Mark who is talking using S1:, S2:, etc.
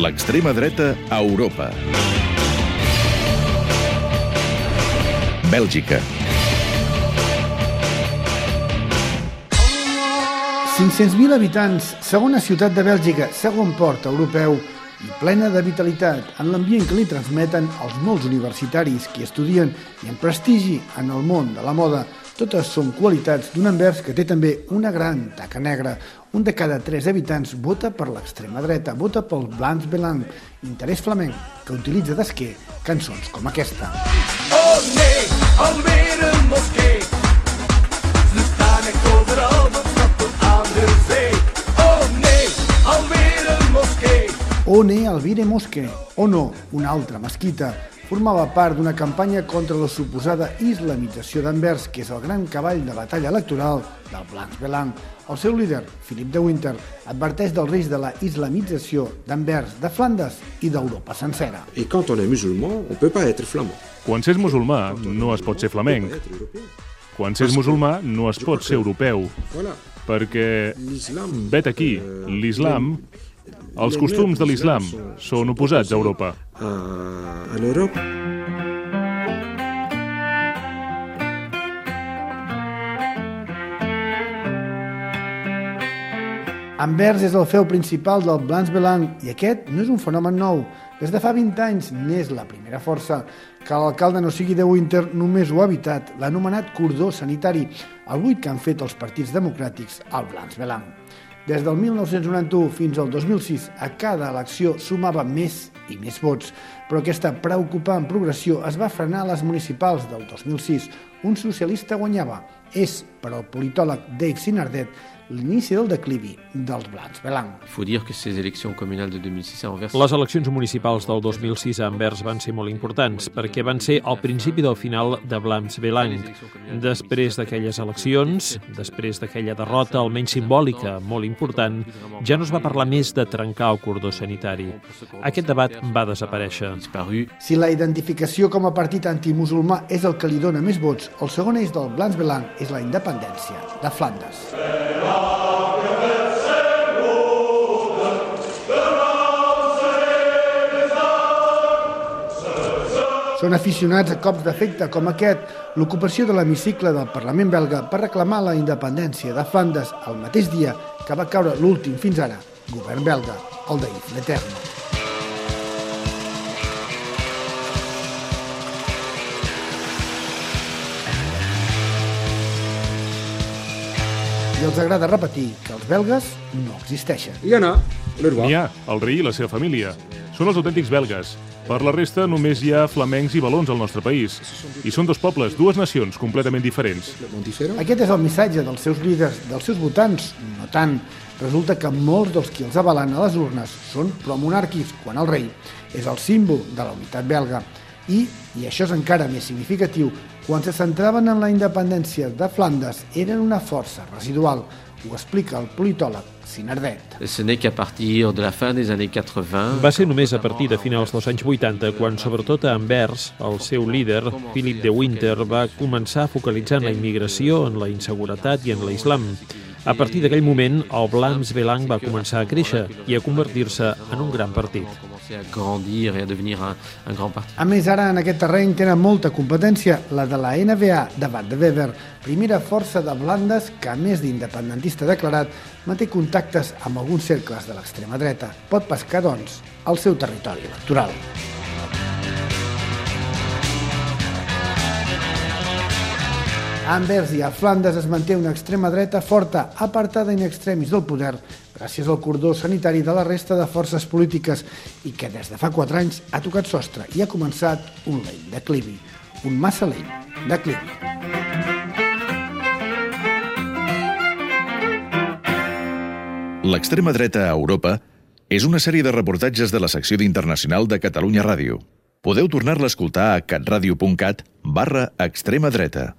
S1: L'extrema dreta a Europa. Bèlgica.
S2: 500.000 habitants, segona ciutat de Bèlgica, segon port europeu i plena de vitalitat en l'ambient que li transmeten els molts universitaris que estudien i en prestigi en el món de la moda. Totes són qualitats d'un Anvers que té també una gran taca negra. Un de cada tres habitants vota per l'extrema dreta, vota pel Blancs Belang, interès flamenc, que utilitza d'esquer cançons com aquesta.
S3: Oh nee, alweer een moskee. Ze staan echt overal, dat stappen aan de zee. Oh nee, alweer een moskee.
S2: No, una altra mesquita, formava part d'una campanya contra la suposada islamització d'Anvers, que és el gran cavall de batalla electoral del Blancs Belang. El seu líder, Philip de Winter, adverteix del risc de la islamització d'Anvers, de Flandes i d'Europa sencera.
S4: Et quand on est musulman, on peut pas être flamand.
S5: Quan s'és musulmà, no es pot ser flamenc. Quan s'és musulmà, no es pot ser europeu. Perquè,
S4: L'islam...
S5: vet aquí, l'islam, els costums de l'islam són oposats a Europa.
S4: À l'Europe.
S2: Anvers és el feu principal del Blancs Belang i aquest no és un fenomen nou. Des de fa 20 anys n'és la primera força. Que l'alcalde no sigui de Winter només ho ha evitat, l'ha anomenat cordó sanitari, el buit que han fet els partits democràtics al Blancs Belang. Des del 1991 fins al 2006, a cada elecció sumava més i més vots, però aquesta preocupant progressió es va frenar a les municipals del 2006. Un socialista guanyava. És, per al politòleg Dave Sinardet, l'inici del declivi dels Blancs Belang.
S6: Il faut dire que ces élections communales de 2006 à Anvers
S7: Les eleccions municipals del 2006 a Anvers van ser molt importants perquè van ser el principi del final de Blams Belang. Després d'aquelles eleccions, després d'aquella derrota almenys simbòlica, molt important, ja no es va parlar més de trencar el cordó sanitari. Aquest debat va desaparèixer.
S2: Si la identificació com a partit antimusulmà és el que li dona més vots, el segon eix del Blancs Belang és la independència de Flandes. Són aficionats a cops d'efecte com aquest, l'ocupació de l'hemicicle del Parlament belga per reclamar la independència de Flandes el mateix dia que va caure l'últim fins ara govern belga, el d'Yves l'Etern. I els agrada repetir que els belgues no existeixen.
S4: Il y en a, le roi.
S5: N'hi ha, el rei i la seva família. Són els autèntics belgues. Per la resta, només hi ha flamencs i balons al nostre país. I són dos pobles, dues nacions completament diferents.
S2: Aquest és el missatge dels seus líders, dels seus votants, no tant. Resulta que molts dels qui els avalen a les urnes són promonàrquics, quan el rei és el símbol de la unitat belga. I, i això és encara més significatiu, quan se centraven en la independència de Flandes eren una força residual, ho explica el politòleg Sinardet.
S6: Ce n'est qu'à partir de la fin des années 80
S7: Va ser només a partir de finals dels anys 80 quan, sobretot a Anvers, el seu líder, Philip de Winter, va començar a focalitzar en la immigració, en la inseguretat i en l'islam. A partir d'aquell moment, el Blams Belang va començar a créixer i a convertir-se en un gran partit.
S6: Commencé à grandir et à devenir un, un grand parti.
S2: A més, ara en aquest terreny tenen molta competència, la de la NBA davant de Weber, primera força de Blandes que, a més d'independentista declarat, manté contactes amb alguns cercles de l'extrema dreta. Pot pescar, doncs, al seu territori electoral. A Anvers i a Flandes es manté una extrema dreta forta, apartada in extremis del poder, gràcies al cordó sanitari de la resta de forces polítiques i que des de fa 4 anys ha tocat sostre i ha començat un lent declivi, un massa lent declivi.
S1: L'extrema dreta a Europa és una sèrie de reportatges de la secció d'Internacional de Catalunya Ràdio. Podeu tornar-la a escoltar a catradio.cat barra extrema dreta.